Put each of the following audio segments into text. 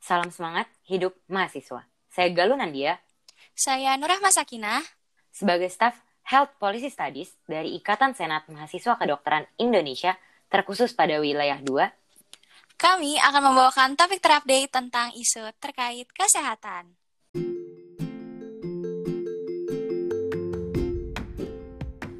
Salam semangat, hidup mahasiswa. Saya Galuh Nandia. Saya Nurah Masakinah. Sebagai staf Health Policy Studies dari Ikatan Senat Mahasiswa Kedokteran Indonesia, terkhusus pada wilayah 2. Kami akan membawakan topik terupdate tentang isu terkait kesehatan.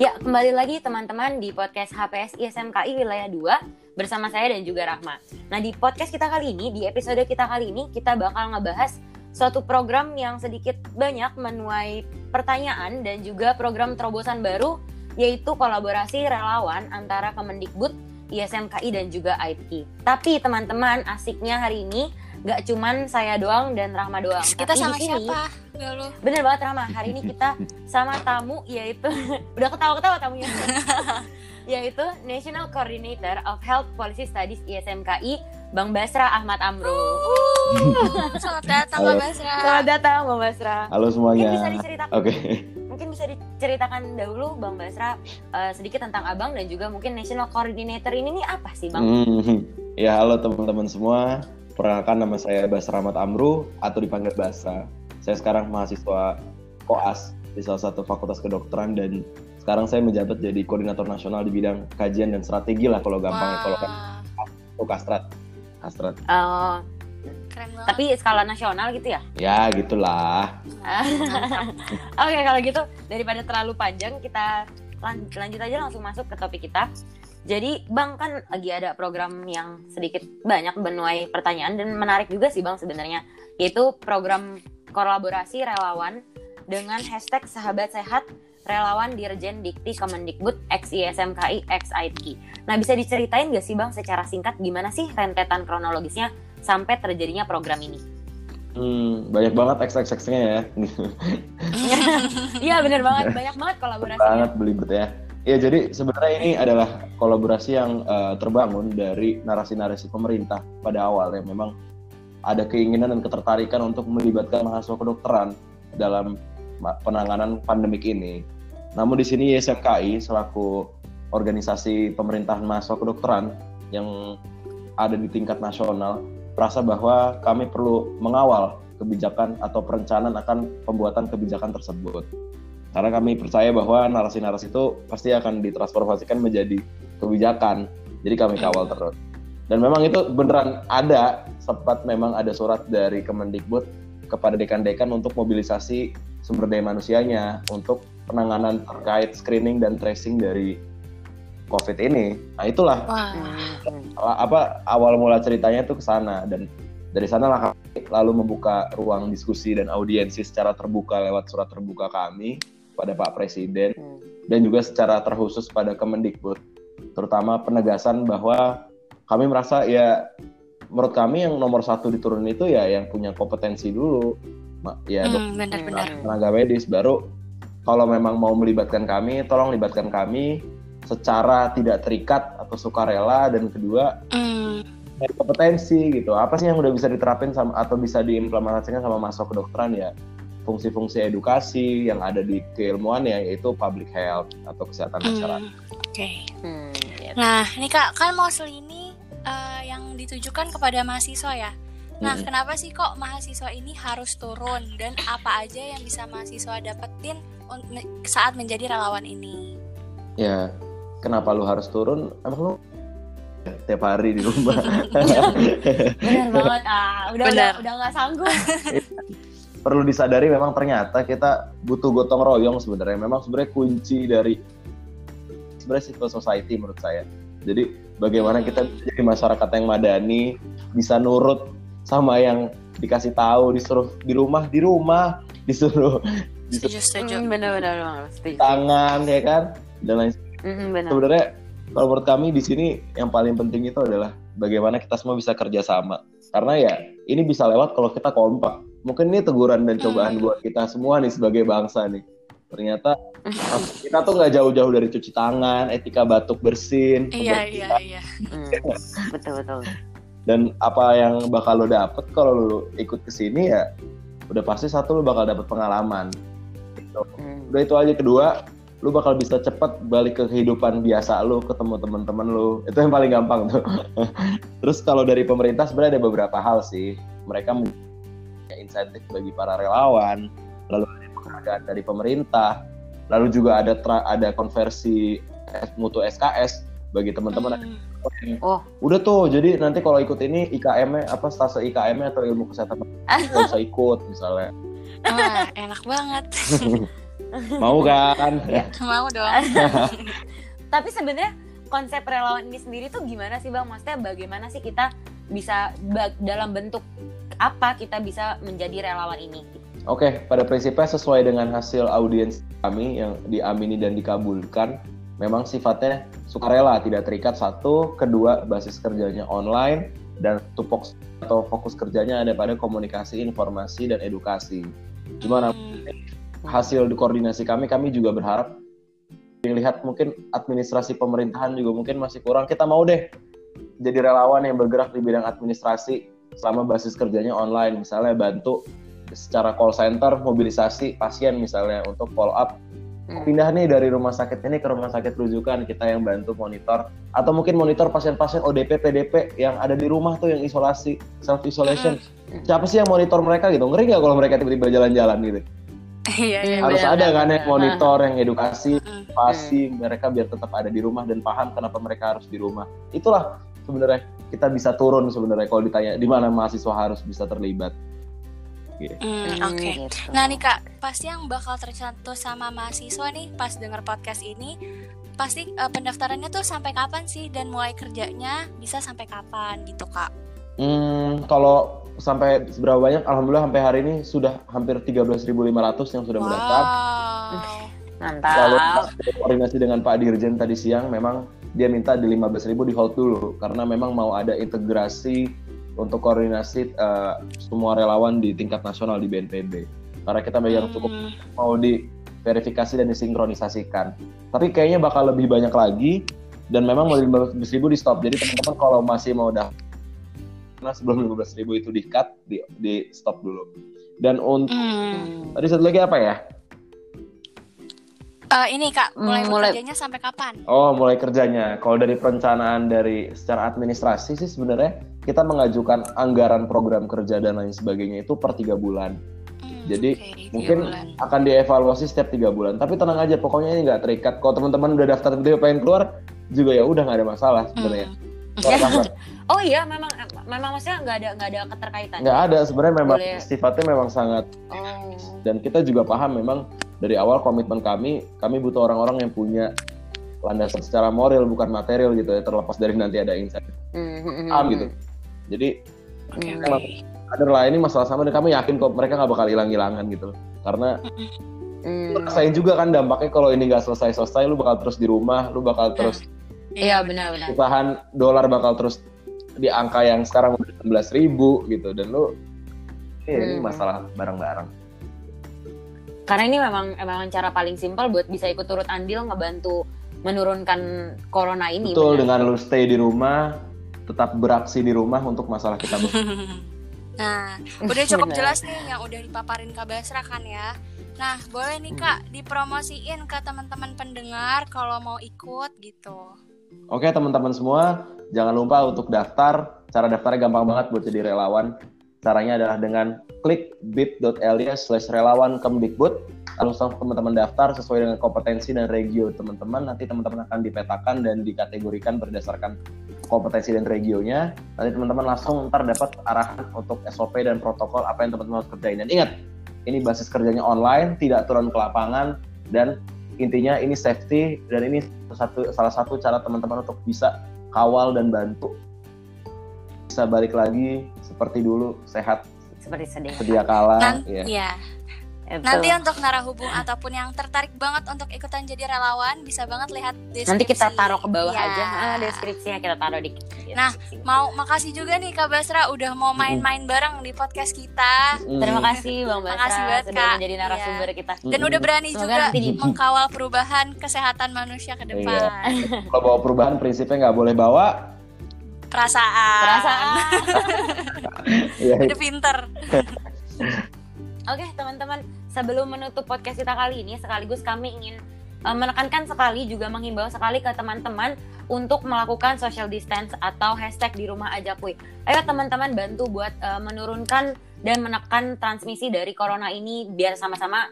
Ya, kembali lagi teman-teman di podcast HPS ISMKI Wilayah 2 bersama saya dan juga Rahma. Nah, di podcast kita kali ini, di episode kita kali ini, kita bakal ngebahas suatu program yang sedikit banyak menuai pertanyaan dan juga program terobosan baru, yaitu kolaborasi relawan antara Kemendikbud, ISMKI, dan juga IT. Tapi teman-teman, asiknya hari ini gak cuman saya doang dan Rahma doang. Kita Tapi sama di sini, siapa? Galuh. Bener banget Rama, hari ini kita sama tamu yaitu udah ketawa-ketawa tamunya. yaitu National Coordinator of Health Policy Studies ISMKI, Bang Basra Ahmad Amro. Selamat datang, Halo. Mbak Basra. Selamat datang Bang Basra. Halo Mungkin semuanya. bisa diceritakan Oke. mungkin bisa diceritakan dahulu Bang Basra eh, sedikit tentang Abang dan juga mungkin National Coordinator ini nih apa sih Bang? Hmm. Ya halo teman-teman semua. Perkenalkan nama saya Basra Ahmad Amru atau dipanggil Basra. Saya sekarang mahasiswa koas di salah satu fakultas kedokteran dan sekarang saya menjabat jadi koordinator nasional di bidang kajian dan strategi lah kalau gampangnya kalau kan Wah, kastrat. Kastrat. Oh, keren banget. tapi skala nasional gitu ya? Ya gitulah. Oke kalau gitu daripada terlalu panjang kita lan- lanjut aja langsung masuk ke topik kita. Jadi Bang kan lagi ada program yang sedikit banyak menuai pertanyaan dan menarik juga sih Bang sebenarnya yaitu program kolaborasi relawan dengan hashtag sahabat sehat relawan Dirjen Dikti Kemendikbud X ISMKI X IT. Nah bisa diceritain gak sih Bang secara singkat gimana sih rentetan kronologisnya sampai terjadinya program ini? Hmm, banyak banget XXX-nya ya. Iya bener banget banyak banget kolaborasinya. banget belibet ya. Ya jadi sebenarnya ini adalah kolaborasi yang eh, terbangun dari narasi-narasi pemerintah pada awal yang memang ada keinginan dan ketertarikan untuk melibatkan mahasiswa kedokteran dalam penanganan pandemik ini. Namun di sini YSMKI selaku organisasi pemerintahan mahasiswa kedokteran yang ada di tingkat nasional merasa bahwa kami perlu mengawal kebijakan atau perencanaan akan pembuatan kebijakan tersebut. Karena kami percaya bahwa narasi-narasi itu pasti akan ditransformasikan menjadi kebijakan. Jadi kami kawal terus. Dan memang itu beneran ada, sempat memang ada surat dari Kemendikbud kepada dekan-dekan untuk mobilisasi sumber daya manusianya untuk penanganan terkait screening dan tracing dari COVID ini. Nah itulah Wah, Hmm. apa awal mula ceritanya itu ke sana dan dari sana lah kami lalu membuka ruang diskusi dan audiensi secara terbuka lewat surat terbuka kami pada Pak Presiden Hmm. dan juga secara terkhusus pada Kemendikbud terutama penegasan bahwa kami merasa ya menurut kami yang nomor satu diturunin itu ya yang punya kompetensi dulu ya dok- hmm, benar-benar. Hmm. tenaga medis baru kalau memang mau melibatkan kami tolong libatkan kami secara tidak terikat atau sukarela dan kedua Hmm, dari kompetensi gitu. Apa sih yang udah bisa diterapin sama atau bisa diimplementasikan sama mahasiswa kedokteran ya? Fungsi-fungsi edukasi yang ada di keilmuan ya yaitu public health atau kesehatan masyarakat. hmm, Oke. Hmm, ya. Nah, ini Kak, kan Mosel ini eh, yang ditujukan kepada mahasiswa ya. Nah, Mm-mm. kenapa sih kok mahasiswa ini harus turun dan apa aja yang bisa mahasiswa dapetin saat menjadi relawan ini? Ya, kenapa lu harus turun? Emang lu tiap hari di rumah? Bener banget ah, udah udah Bener. udah nggak sanggup. Perlu disadari memang ternyata kita butuh gotong royong sebenarnya. Memang sebenarnya kunci dari sebenarnya civil society menurut saya. Jadi bagaimana kita bisa jadi masyarakat yang madani, bisa nurut sama yang dikasih tahu, disuruh di rumah, di rumah, disuruh Setuju, setuju. Hmm, banget, setuju. tangan ya kan dan lain Hmm, bener. sebenarnya kalau menurut kami di sini yang paling penting itu adalah bagaimana kita semua bisa kerjasama karena ya ini bisa lewat kalau kita kompak mungkin ini teguran dan cobaan Hmm. buat kita semua nih sebagai bangsa nih ternyata kita tuh nggak jauh-jauh dari cuci tangan etika batuk bersin Iya, iya, iya. Hmm, betul betul. Dan apa yang bakal lo dapet kalau lo ikut ke sini ya udah pasti satu lo bakal dapet pengalaman. Gitu. Hmm. udah itu aja. Kedua lu bakal bisa cepet balik ke kehidupan biasa lu ketemu teman-teman lu itu yang paling gampang tuh. Terus kalau dari pemerintah sebenarnya ada beberapa hal sih. Mereka punya insentif bagi para relawan, lalu ada penghargaan dari pemerintah, lalu juga ada tra- ada konversi mutu SKS bagi teman-teman Hmm. Oh. udah tuh jadi nanti kalau ikut ini IKM-nya apa stase IKM-nya atau ilmu kesehatan nggak usah ikut misalnya Wah, enak banget. mau kan Mau dong. Tapi sebenarnya konsep relawan ini sendiri tuh gimana sih bang? Maksudnya bagaimana sih kita bisa dalam bentuk apa kita bisa menjadi relawan ini? Oke, pada prinsipnya sesuai dengan hasil audiens kami yang diamini dan dikabulkan, memang sifatnya sukarela, tidak terikat satu, kedua basis kerjanya online, dan tupoks atau fokus kerjanya ada pada komunikasi, informasi, dan edukasi. Gimana Hmm. hasil koordinasi kami, kami juga berharap dilihat mungkin administrasi pemerintahan juga mungkin masih kurang. Kita mau deh jadi relawan yang bergerak di bidang administrasi selama basis kerjanya online, misalnya bantu secara call center mobilisasi pasien misalnya untuk follow up. Pindah nih dari rumah sakit ini ke rumah sakit rujukan kita yang bantu monitor. Atau mungkin monitor pasien-pasien ODP PDP yang ada di rumah tuh yang isolasi self isolation Hmm. siapa sih yang monitor mereka gitu? Ngeri nggak kalau mereka tiba-tiba jalan-jalan gitu? Iya, iya. Hmm, harus ada kan yang monitor yang edukasi Hmm. pasti mereka biar tetap ada di rumah dan paham kenapa mereka harus di rumah. Itulah sebenarnya kita bisa turun sebenarnya kalau ditanya di mana mahasiswa harus bisa terlibat Hmm, Hmm, Oke. gitu. Nah nih kak, pasti yang bakal tercantum sama mahasiswa nih pas denger podcast ini, pasti eh, pendaftarannya tuh sampai kapan sih dan mulai kerjanya bisa sampai kapan gitu kak? Hmm, kalau sampai seberapa banyak? Alhamdulillah sampai hari ini sudah hampir 13.500 yang sudah mendaftar. Wow. Mantap. Lalu koordinasi dengan Pak Dirjen tadi siang memang dia minta di 15.000 di hold dulu karena memang mau ada integrasi untuk koordinasi eh, semua relawan di tingkat nasional di BNPB. Karena kita megang cukup Hmm. mau di verifikasi dan disinkronisasikan. Tapi kayaknya bakal lebih banyak lagi dan memang mau 15.000 di stop. Jadi teman-teman kalau masih mau dah karena sebelum 15.000 itu di cut, di, di stop dulu. Dan untuk Hmm. tadi satu lagi apa ya? Eh, ini kak, mulai Hmm, mulai- bekerjanya sampai kapan? Oh, mulai kerjanya. Kalau dari perencanaan dari secara administrasi sih sebenarnya kita mengajukan anggaran program kerja dan lain sebagainya itu per tiga bulan. Hmm, Jadi, tiga Mungkin bulan. akan dievaluasi setiap tiga bulan. Tapi tenang aja, pokoknya ini nggak terikat. Kalau teman-teman udah daftar tiba pengen keluar, juga ya udah nggak ada masalah sebenarnya. Hmm. Daftar- Oh iya, memang memang maksudnya nggak ada nggak ada keterkaitan. nggak ada sebenarnya memang Boleh. sifatnya memang sangat Oh. dan kita juga paham memang dari awal komitmen kami kami butuh orang-orang yang punya landasan secara moral bukan material gitu ya terlepas dari nanti ada insight Hmm, hmm, hmm, paham gitu jadi Hmm. oke. kader lain ini masalah sama dan kami yakin kok mereka nggak bakal hilang-hilangan gitu karena Hmm. rasain juga kan dampaknya kalau ini nggak selesai-selesai lu bakal terus di rumah lu bakal terus Iya benar-benar. usahan dolar bakal terus di angka yang sekarang udah 16 ribu gitu dan lu ya ini Hmm. masalah bareng-bareng Karena ini memang memang cara paling simpel buat bisa ikut turut andil ngebantu menurunkan corona ini. betul benar. dengan lu stay di rumah tetap beraksi di rumah untuk masalah kita Nah, udah cukup Benar. jelas nih yang udah dipaparin Kak Basra kan ya. Nah, boleh nih Kak dipromosiin ke teman-teman pendengar kalau mau ikut gitu. Oke teman-teman semua, jangan lupa untuk daftar. Cara daftarnya gampang banget buat jadi relawan. Caranya adalah dengan klik bit.ly slash relawan kemdikbud. Langsung teman-teman daftar sesuai dengan kompetensi dan regio teman-teman. Nanti teman-teman akan dipetakan dan dikategorikan berdasarkan kompetensi dan regionya. Nanti teman-teman langsung ntar dapat arahan untuk SOP dan protokol apa yang teman-teman harus kerjain. Dan ingat, ini basis kerjanya online, tidak turun ke lapangan, dan intinya ini safety dan ini satu salah satu cara teman-teman untuk bisa kawal dan bantu bisa balik lagi seperti dulu sehat Seperti sedih. sedia kala Nanti ya. ya. Nanti untuk narahubung ataupun yang tertarik banget untuk ikutan jadi relawan bisa banget lihat deskripsi. Nanti kita taruh ke bawah Iya. aja ah, deskripsinya kita taruh di Nah. Mau makasih juga nih Kak Basra udah mau main-main bareng di podcast kita Mm. Terima kasih Bang Basra Makasih banget, sudah Kak. menjadi narasumber kita. dan udah berani Semoga juga nanti di- mengkawal perubahan kesehatan manusia ke depan. Iya. kalau bawa perubahan prinsipnya nggak boleh bawa Perasaan. Perasaan. ya Udah pinter. Oke teman-teman, sebelum menutup podcast kita kali ini, sekaligus kami ingin uh, menekankan sekali juga menghimbau sekali ke teman-teman untuk melakukan social distance atau hashtag di rumah aja kuy. Ayo teman-teman bantu buat uh, menurunkan dan menekan transmisi dari corona ini biar sama-sama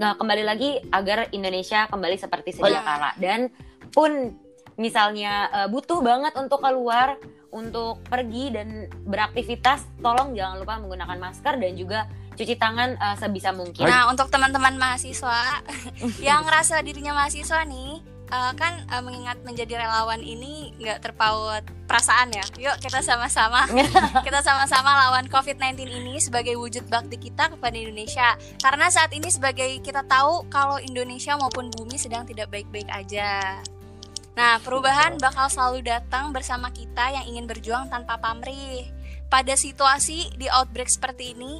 uh, kembali lagi agar Indonesia kembali seperti sedia kala dan pun misalnya uh, butuh banget untuk keluar untuk pergi dan beraktivitas tolong jangan lupa menggunakan masker dan juga cuci tangan uh, sebisa mungkin. Nah, untuk teman-teman mahasiswa yang ngerasa dirinya mahasiswa nih, uh, kan uh, mengingat menjadi relawan ini nggak terpaut perasaan ya. Yuk kita sama-sama kita sama-sama lawan COVID-19 ini sebagai wujud bakti kita kepada Indonesia. Karena saat ini sebagai kita tahu kalau Indonesia maupun bumi sedang tidak baik-baik aja. Nah, perubahan bakal selalu datang bersama kita yang ingin berjuang tanpa pamrih. Pada situasi di outbreak seperti ini,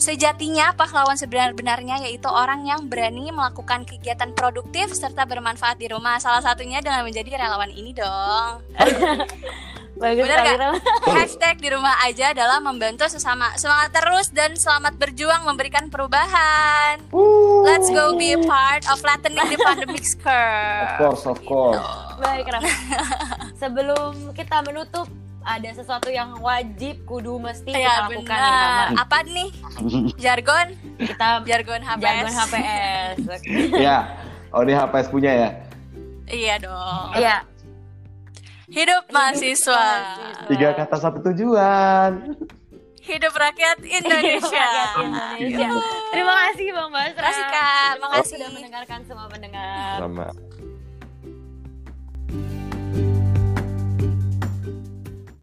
sejatinya pahlawan sebenar-benarnya yaitu orang yang berani melakukan kegiatan produktif serta bermanfaat di rumah. Salah satunya dengan menjadi relawan ini dong. Bagus Bener gak? Hashtag di rumah aja adalah membantu sesama. Semangat terus dan selamat berjuang memberikan perubahan. Let's go be a part of flattening the pandemic Of curve. course, of course. Baik, Ram. Sebelum kita menutup, ada sesuatu yang wajib kudu mesti Ya kita lakukan benar. Apa nih? Jargon? Kita Jargon HPS. jargon HPS. ya, oh ini HPS punya ya. Iya dong. Iya. Hidup mahasiswa. Tiga kata satu tujuan. Hidup rakyat Indonesia. Rakyat Indonesia. Terima kasih Bang Basra. Terima kasih Kak. Terima kasih Makasih. sudah mendengarkan semua pendengar. Sama.